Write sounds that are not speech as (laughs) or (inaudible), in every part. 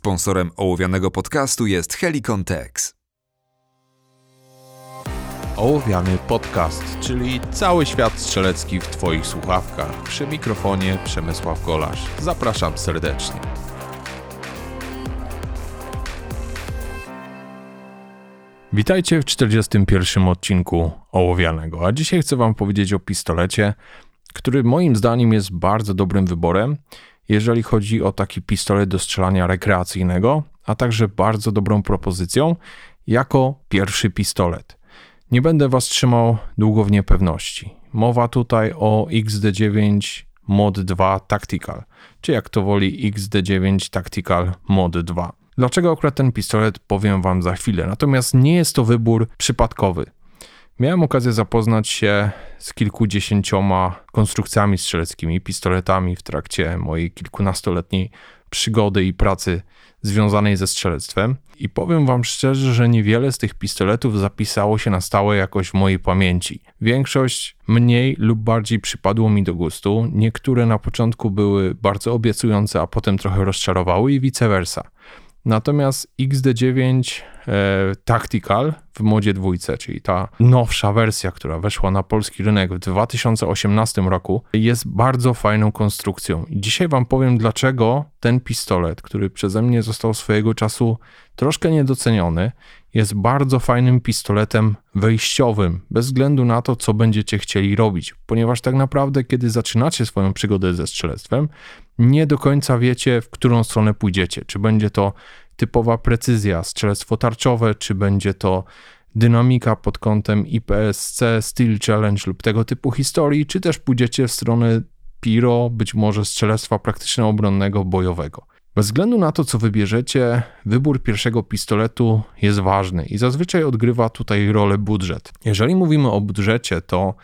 Sponsorem ołowianego podcastu jest Helicon Tex. Ołowiany podcast, czyli cały świat strzelecki w Twoich słuchawkach. Przy mikrofonie Przemysław Golasz. Zapraszam serdecznie. Witajcie w 41 odcinku Ołowianego, a dzisiaj chcę Wam powiedzieć o pistolecie, który moim zdaniem jest bardzo dobrym wyborem, jeżeli chodzi o taki pistolet do strzelania rekreacyjnego, a także bardzo dobrą propozycją jako pierwszy pistolet. Nie będę Was trzymał długo w niepewności. Mowa tutaj o XD9 Mod 2 Tactical, czy jak to woli XD9 Tactical Mod 2. Dlaczego akurat ten pistolet powiem Wam za chwilę, natomiast nie jest to wybór przypadkowy. Miałem okazję zapoznać się z kilkudziesięcioma konstrukcjami strzeleckimi, pistoletami w trakcie mojej kilkunastoletniej przygody i pracy związanej ze strzelectwem. I powiem Wam szczerze, że niewiele z tych pistoletów zapisało się na stałe jakoś w mojej pamięci. Większość mniej lub bardziej przypadło mi do gustu. Niektóre na początku były bardzo obiecujące, a potem trochę rozczarowały i vice versa. Natomiast XD9 e, Tactical w modzie dwójce, czyli ta nowsza wersja, która weszła na polski rynek w 2018 roku, jest bardzo fajną konstrukcją. I dzisiaj Wam powiem, dlaczego ten pistolet, który przeze mnie został swojego czasu troszkę niedoceniony, jest bardzo fajnym pistoletem wejściowym, bez względu na to, co będziecie chcieli robić, ponieważ tak naprawdę, kiedy zaczynacie swoją przygodę ze strzelectwem, nie do końca wiecie, w którą stronę pójdziecie. Czy będzie to typowa precyzja, strzelectwo tarczowe, czy będzie to dynamika pod kątem IPSC, Steel Challenge lub tego typu historii, czy też pójdziecie w stronę Piro, być może strzelectwa praktyczno-obronnego, bojowego. Bez względu na to, co wybierzecie, wybór pierwszego pistoletu jest ważny i zazwyczaj odgrywa tutaj rolę budżet. Jeżeli mówimy o budżecie, to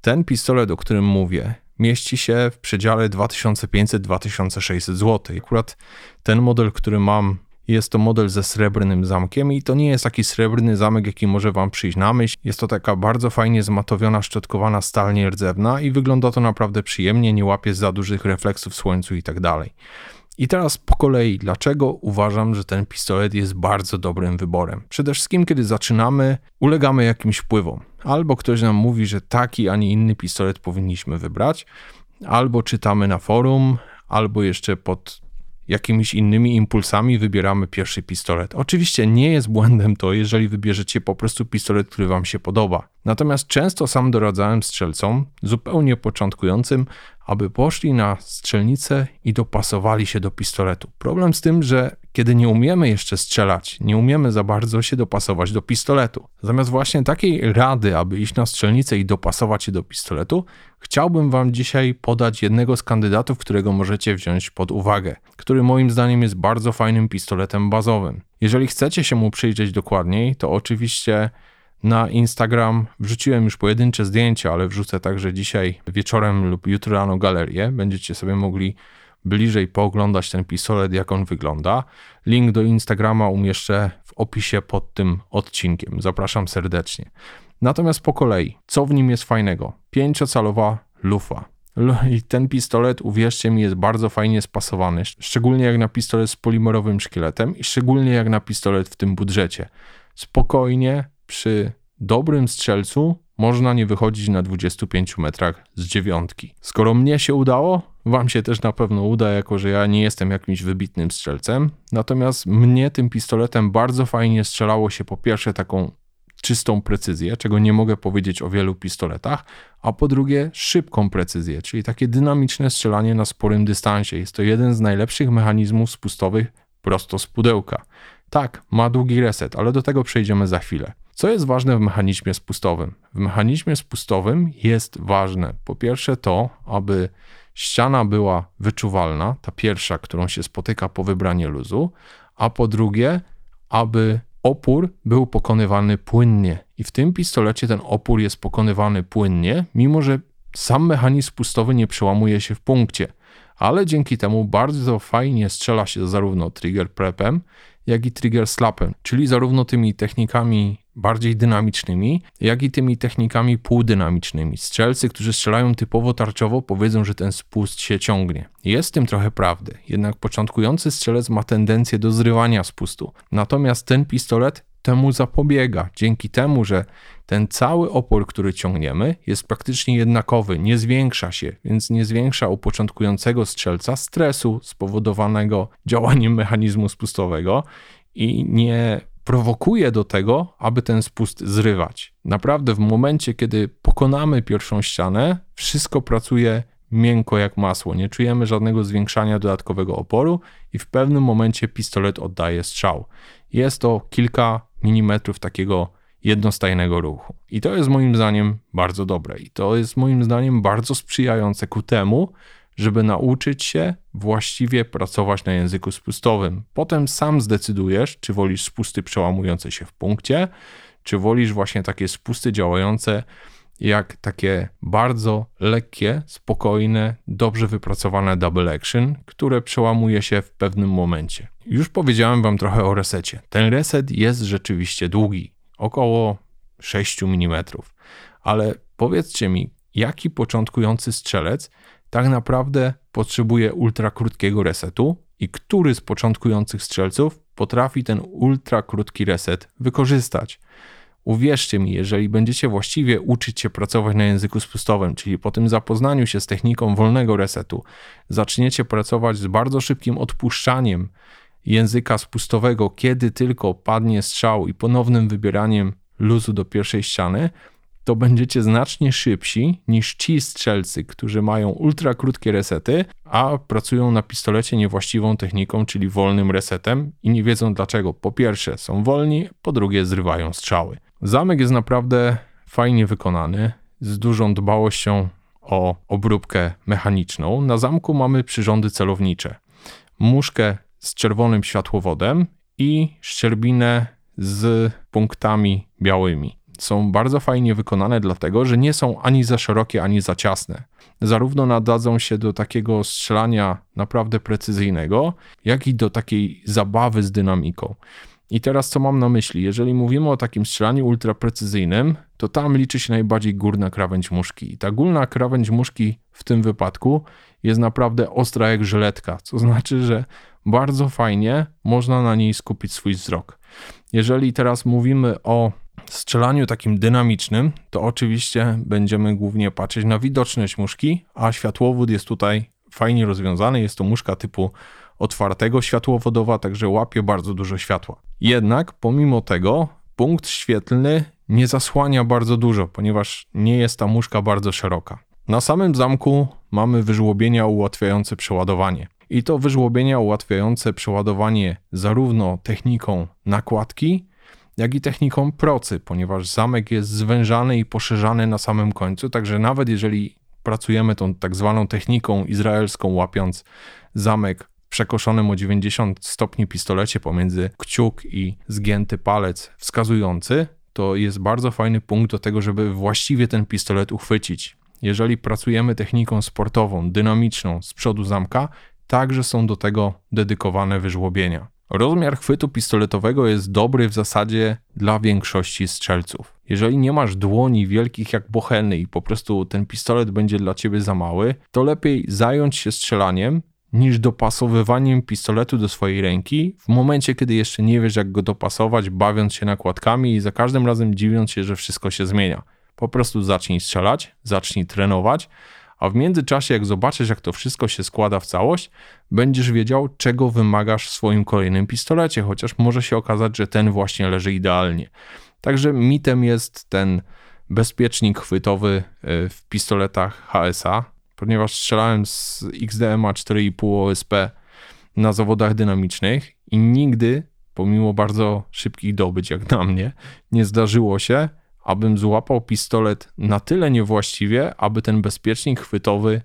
ten pistolet, o którym mówię, mieści się w przedziale 2500-2600 zł. Akurat ten model, który mam, jest to model ze srebrnym zamkiem i to nie jest taki srebrny zamek, jaki może wam przyjść na myśl. Jest to taka bardzo fajnie zmatowiona, szczotkowana stal nierdzewna i wygląda to naprawdę przyjemnie, nie łapie za dużych refleksów w słońcu i tak dalej. I teraz po kolei, dlaczego uważam, że ten pistolet jest bardzo dobrym wyborem? Przede wszystkim, kiedy zaczynamy, ulegamy jakimś wpływom. Albo ktoś nam mówi, że taki, a nie inny pistolet powinniśmy wybrać, albo czytamy na forum, albo jeszcze pod jakimiś innymi impulsami wybieramy pierwszy pistolet. Oczywiście nie jest błędem to, jeżeli wybierzecie po prostu pistolet, który Wam się podoba. Natomiast często sam doradzałem strzelcom, zupełnie początkującym, aby poszli na strzelnicę i dopasowali się do pistoletu. Problem z tym, że kiedy nie umiemy jeszcze strzelać, nie umiemy za bardzo się dopasować do pistoletu. Zamiast właśnie takiej rady, aby iść na strzelnicę i dopasować się do pistoletu, chciałbym Wam dzisiaj podać jednego z kandydatów, którego możecie wziąć pod uwagę, który moim zdaniem jest bardzo fajnym pistoletem bazowym. Jeżeli chcecie się mu przyjrzeć dokładniej, to oczywiście na Instagram wrzuciłem już pojedyncze zdjęcia, ale wrzucę także dzisiaj wieczorem lub jutro rano galerię. Będziecie sobie mogli bliżej pooglądać ten pistolet, jak on wygląda. Link do Instagrama umieszczę w opisie pod tym odcinkiem. Zapraszam serdecznie. Natomiast po kolei, co w nim jest fajnego? Pięciocalowa lufa. I ten pistolet, uwierzcie mi, jest bardzo fajnie spasowany, szczególnie jak na pistolet z polimerowym szkieletem i szczególnie jak na pistolet w tym budżecie. Spokojnie, przy dobrym strzelcu można nie wychodzić na 25 metrach z dziewiątki. Skoro mnie się udało, wam się też na pewno uda, jako że ja nie jestem jakimś wybitnym strzelcem. Natomiast mnie tym pistoletem bardzo fajnie strzelało się po pierwsze taką czystą precyzję, czego nie mogę powiedzieć o wielu pistoletach, a po drugie szybką precyzję, czyli takie dynamiczne strzelanie na sporym dystansie. Jest to jeden z najlepszych mechanizmów spustowych prosto z pudełka. Tak, ma długi reset, ale do tego przejdziemy za chwilę. Co jest ważne w mechanizmie spustowym? W mechanizmie spustowym jest ważne po pierwsze to, aby ściana była wyczuwalna, ta pierwsza, którą się spotyka po wybraniu luzu, a po drugie, aby opór był pokonywany płynnie. I w tym pistolecie ten opór jest pokonywany płynnie, mimo że sam mechanizm spustowy nie przełamuje się w punkcie, ale dzięki temu bardzo fajnie strzela się zarówno trigger prepem, jak i trigger slapem, czyli zarówno tymi technikami bardziej dynamicznymi, jak i tymi technikami półdynamicznymi. Strzelcy, którzy strzelają typowo tarczowo, powiedzą, że ten spust się ciągnie. Jest w tym trochę prawdy, jednak początkujący strzelec ma tendencję do zrywania spustu. Natomiast ten pistolet temu zapobiega, dzięki temu, że ten cały opór, który ciągniemy, jest praktycznie jednakowy, nie zwiększa się, więc nie zwiększa u początkującego strzelca stresu spowodowanego działaniem mechanizmu spustowego i nie prowokuje do tego, aby ten spust zrywać. Naprawdę, w momencie, kiedy pokonamy pierwszą ścianę, wszystko pracuje miękko jak masło. Nie czujemy żadnego zwiększania dodatkowego oporu i w pewnym momencie pistolet oddaje strzał. Jest to kilka milimetrów takiego jednostajnego ruchu. I to jest moim zdaniem bardzo dobre. I to jest moim zdaniem bardzo sprzyjające ku temu, żeby nauczyć się właściwie pracować na języku spustowym. Potem sam zdecydujesz, czy wolisz spusty przełamujące się w punkcie, czy wolisz właśnie takie spusty działające jak takie bardzo lekkie, spokojne, dobrze wypracowane double action, które przełamuje się w pewnym momencie. Już powiedziałem Wam trochę o resecie. Ten reset jest rzeczywiście długi, około 6 mm, ale powiedzcie mi, jaki początkujący strzelec tak naprawdę potrzebuje ultra krótkiego resetu i który z początkujących strzelców potrafi ten ultra krótki reset wykorzystać. Uwierzcie mi, jeżeli będziecie właściwie uczyć się pracować na języku spustowym, czyli po tym zapoznaniu się z techniką wolnego resetu, zaczniecie pracować z bardzo szybkim odpuszczaniem języka spustowego, kiedy tylko padnie strzał i ponownym wybieraniem luzu do pierwszej ściany, to będziecie znacznie szybsi niż ci strzelcy, którzy mają ultra krótkie resety, a pracują na pistolecie niewłaściwą techniką, czyli wolnym resetem i nie wiedzą dlaczego. Po pierwsze są wolni, po drugie zrywają strzały. Zamek jest naprawdę fajnie wykonany, z dużą dbałością o obróbkę mechaniczną. Na zamku mamy przyrządy celownicze. Muszkę z czerwonym światłowodem i szczerbinę z punktami białymi są bardzo fajnie wykonane, dlatego że nie są ani za szerokie, ani za ciasne. Zarówno nadadzą się do takiego strzelania naprawdę precyzyjnego, jak i do takiej zabawy z dynamiką. I teraz co mam na myśli? Jeżeli mówimy o takim strzelaniu ultraprecyzyjnym, to tam liczy się najbardziej górna krawędź muszki. I ta górna krawędź muszki w tym wypadku jest naprawdę ostra jak żyletka, co znaczy, że bardzo fajnie można na niej skupić swój wzrok. Jeżeli teraz mówimy o strzelaniu takim dynamicznym, to oczywiście będziemy głównie patrzeć na widoczność muszki, a światłowód jest tutaj fajnie rozwiązany. Jest to muszka typu otwartego światłowodowa, także łapie bardzo dużo światła. Jednak pomimo tego punkt świetlny nie zasłania bardzo dużo, ponieważ nie jest ta muszka bardzo szeroka. Na samym zamku mamy wyżłobienia ułatwiające przeładowanie. I to wyżłobienia ułatwiające przeładowanie zarówno techniką nakładki, jak i techniką procy, ponieważ zamek jest zwężany i poszerzany na samym końcu, także nawet jeżeli pracujemy tą tak zwaną techniką izraelską, łapiąc zamek przekoszonym o 90 stopni pistolecie pomiędzy kciuk i zgięty palec wskazujący, to jest bardzo fajny punkt do tego, żeby właściwie ten pistolet uchwycić. Jeżeli pracujemy techniką sportową, dynamiczną z przodu zamka, także są do tego dedykowane wyżłobienia. Rozmiar chwytu pistoletowego jest dobry w zasadzie dla większości strzelców. Jeżeli nie masz dłoni wielkich jak bocheny i po prostu ten pistolet będzie dla ciebie za mały, to lepiej zająć się strzelaniem niż dopasowywaniem pistoletu do swojej ręki w momencie, kiedy jeszcze nie wiesz jak go dopasować, bawiąc się nakładkami i za każdym razem dziwiąc się, że wszystko się zmienia. Po prostu zacznij strzelać, zacznij trenować, a w międzyczasie, jak zobaczysz, jak to wszystko się składa w całość, będziesz wiedział, czego wymagasz w swoim kolejnym pistolecie, chociaż może się okazać, że ten właśnie leży idealnie. Także mitem jest ten bezpiecznik chwytowy e, w pistoletach HSA, ponieważ strzelałem z XDMA 4,5 OSP na zawodach dynamicznych i nigdy, pomimo bardzo szybkich dobyć jak na mnie, nie zdarzyło się, abym złapał pistolet na tyle niewłaściwie, aby ten bezpiecznik chwytowy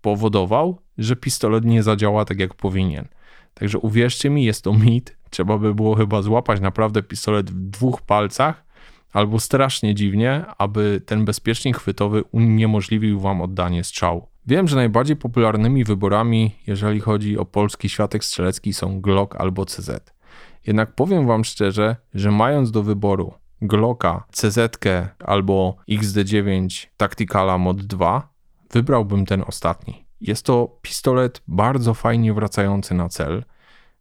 powodował, że pistolet nie zadziała tak jak powinien. Także uwierzcie mi, jest to mit. Trzeba by było chyba złapać naprawdę pistolet w dwóch palcach, albo strasznie dziwnie, aby ten bezpiecznik chwytowy uniemożliwił wam oddanie strzału. Wiem, że najbardziej popularnymi wyborami, jeżeli chodzi o polski światek strzelecki, są Glock albo CZ. Jednak powiem wam szczerze, że mając do wyboru Glocka, CZ albo XD9 Tacticala Mod 2, wybrałbym ten ostatni. Jest to pistolet bardzo fajnie wracający na cel,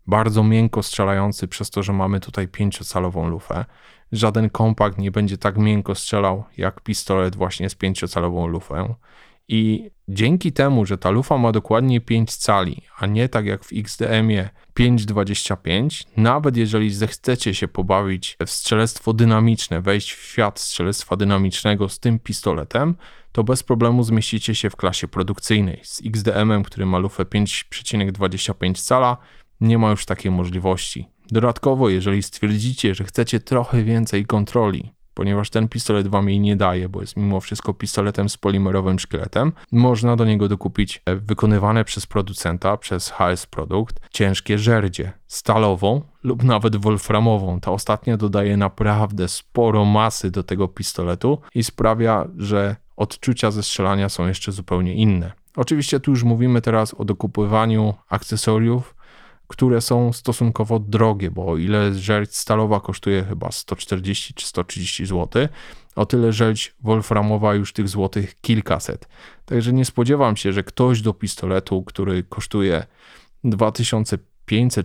bardzo miękko strzelający przez to, że mamy tutaj pięciocalową lufę. Żaden kompakt nie będzie tak miękko strzelał jak pistolet właśnie z pięciocalową lufą. I dzięki temu, że ta lufa ma dokładnie 5 cali, a nie tak jak w XDM-ie 5,25, nawet jeżeli zechcecie się pobawić w strzelectwo dynamiczne, wejść w świat strzelectwa dynamicznego z tym pistoletem, to bez problemu zmieścicie się w klasie produkcyjnej. Z XDM-em, który ma lufę 5,25 cala, nie ma już takiej możliwości. Dodatkowo, jeżeli stwierdzicie, że chcecie trochę więcej kontroli, ponieważ ten pistolet wam jej nie daje, bo jest mimo wszystko pistoletem z polimerowym szkieletem. Można do niego dokupić e, wykonywane przez producenta, przez HS Produkt, ciężkie żerdzie, stalową lub nawet wolframową. Ta ostatnia dodaje naprawdę sporo masy do tego pistoletu i sprawia, że odczucia ze strzelania są jeszcze zupełnie inne. Oczywiście tu już mówimy teraz o dokupywaniu akcesoriów, które są stosunkowo drogie, bo o ile żelć stalowa kosztuje chyba 140 czy 130 zł, o tyle żelć wolframowa już tych złotych kilkaset. Także nie spodziewam się, że ktoś do pistoletu, który kosztuje 2500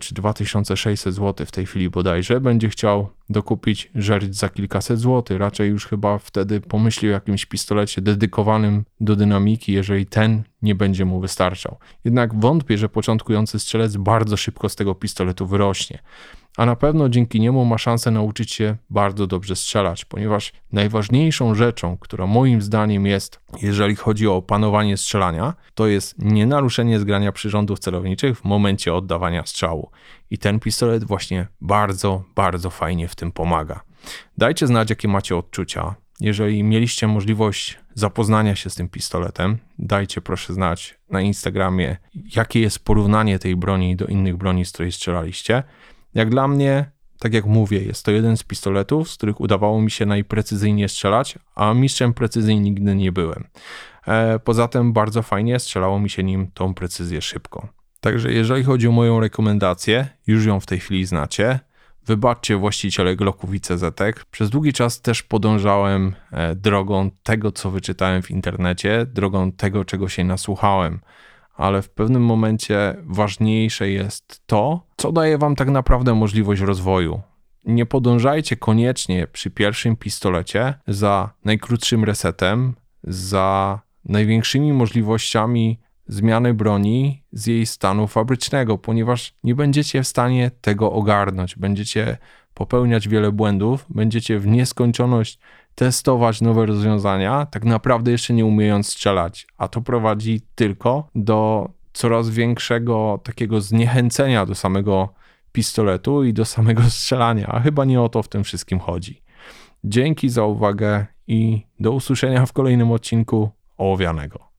czy 2600 zł w tej chwili bodajże, będzie chciał dokupić żerć za kilkaset złotych. Raczej już chyba wtedy pomyśli o jakimś pistolecie dedykowanym do dynamiki, jeżeli ten nie będzie mu wystarczał. Jednak wątpię, że początkujący strzelec bardzo szybko z tego pistoletu wyrośnie. A na pewno dzięki niemu ma szansę nauczyć się bardzo dobrze strzelać, ponieważ najważniejszą rzeczą, która moim zdaniem jest, jeżeli chodzi o opanowanie strzelania, to jest nienaruszenie zgrania przyrządów celowniczych w momencie oddawania strzału. I ten pistolet właśnie bardzo, bardzo fajnie w tym pomaga. Dajcie znać, jakie macie odczucia. Jeżeli mieliście możliwość zapoznania się z tym pistoletem, dajcie proszę znać na Instagramie, jakie jest porównanie tej broni do innych broni, z której strzelaliście. Jak dla mnie, tak jak mówię, jest to jeden z pistoletów, z których udawało mi się najprecyzyjniej strzelać, a mistrzem precyzji nigdy nie byłem. E, poza tym bardzo fajnie strzelało mi się nim tą precyzję szybko. Także jeżeli chodzi o moją rekomendację, już ją w tej chwili znacie. Wybaczcie właściciele Glocków i CZ. Przez długi czas też podążałem e, drogą tego, co wyczytałem w internecie, drogą tego, czego się nasłuchałem. Ale w pewnym momencie ważniejsze jest to, co daje wam tak naprawdę możliwość rozwoju. Nie podążajcie koniecznie przy pierwszym pistolecie za najkrótszym resetem, za największymi możliwościami zmiany broni z jej stanu fabrycznego, ponieważ nie będziecie w stanie tego ogarnąć. Będziecie popełniać wiele błędów, będziecie w nieskończoność testować nowe rozwiązania, tak naprawdę jeszcze nie umiejąc strzelać, a to prowadzi tylko do coraz większego takiego zniechęcenia do samego pistoletu i do samego (laughs) strzelania, a chyba nie o to w tym wszystkim chodzi. Dzięki za uwagę i do usłyszenia w kolejnym odcinku ołowianego.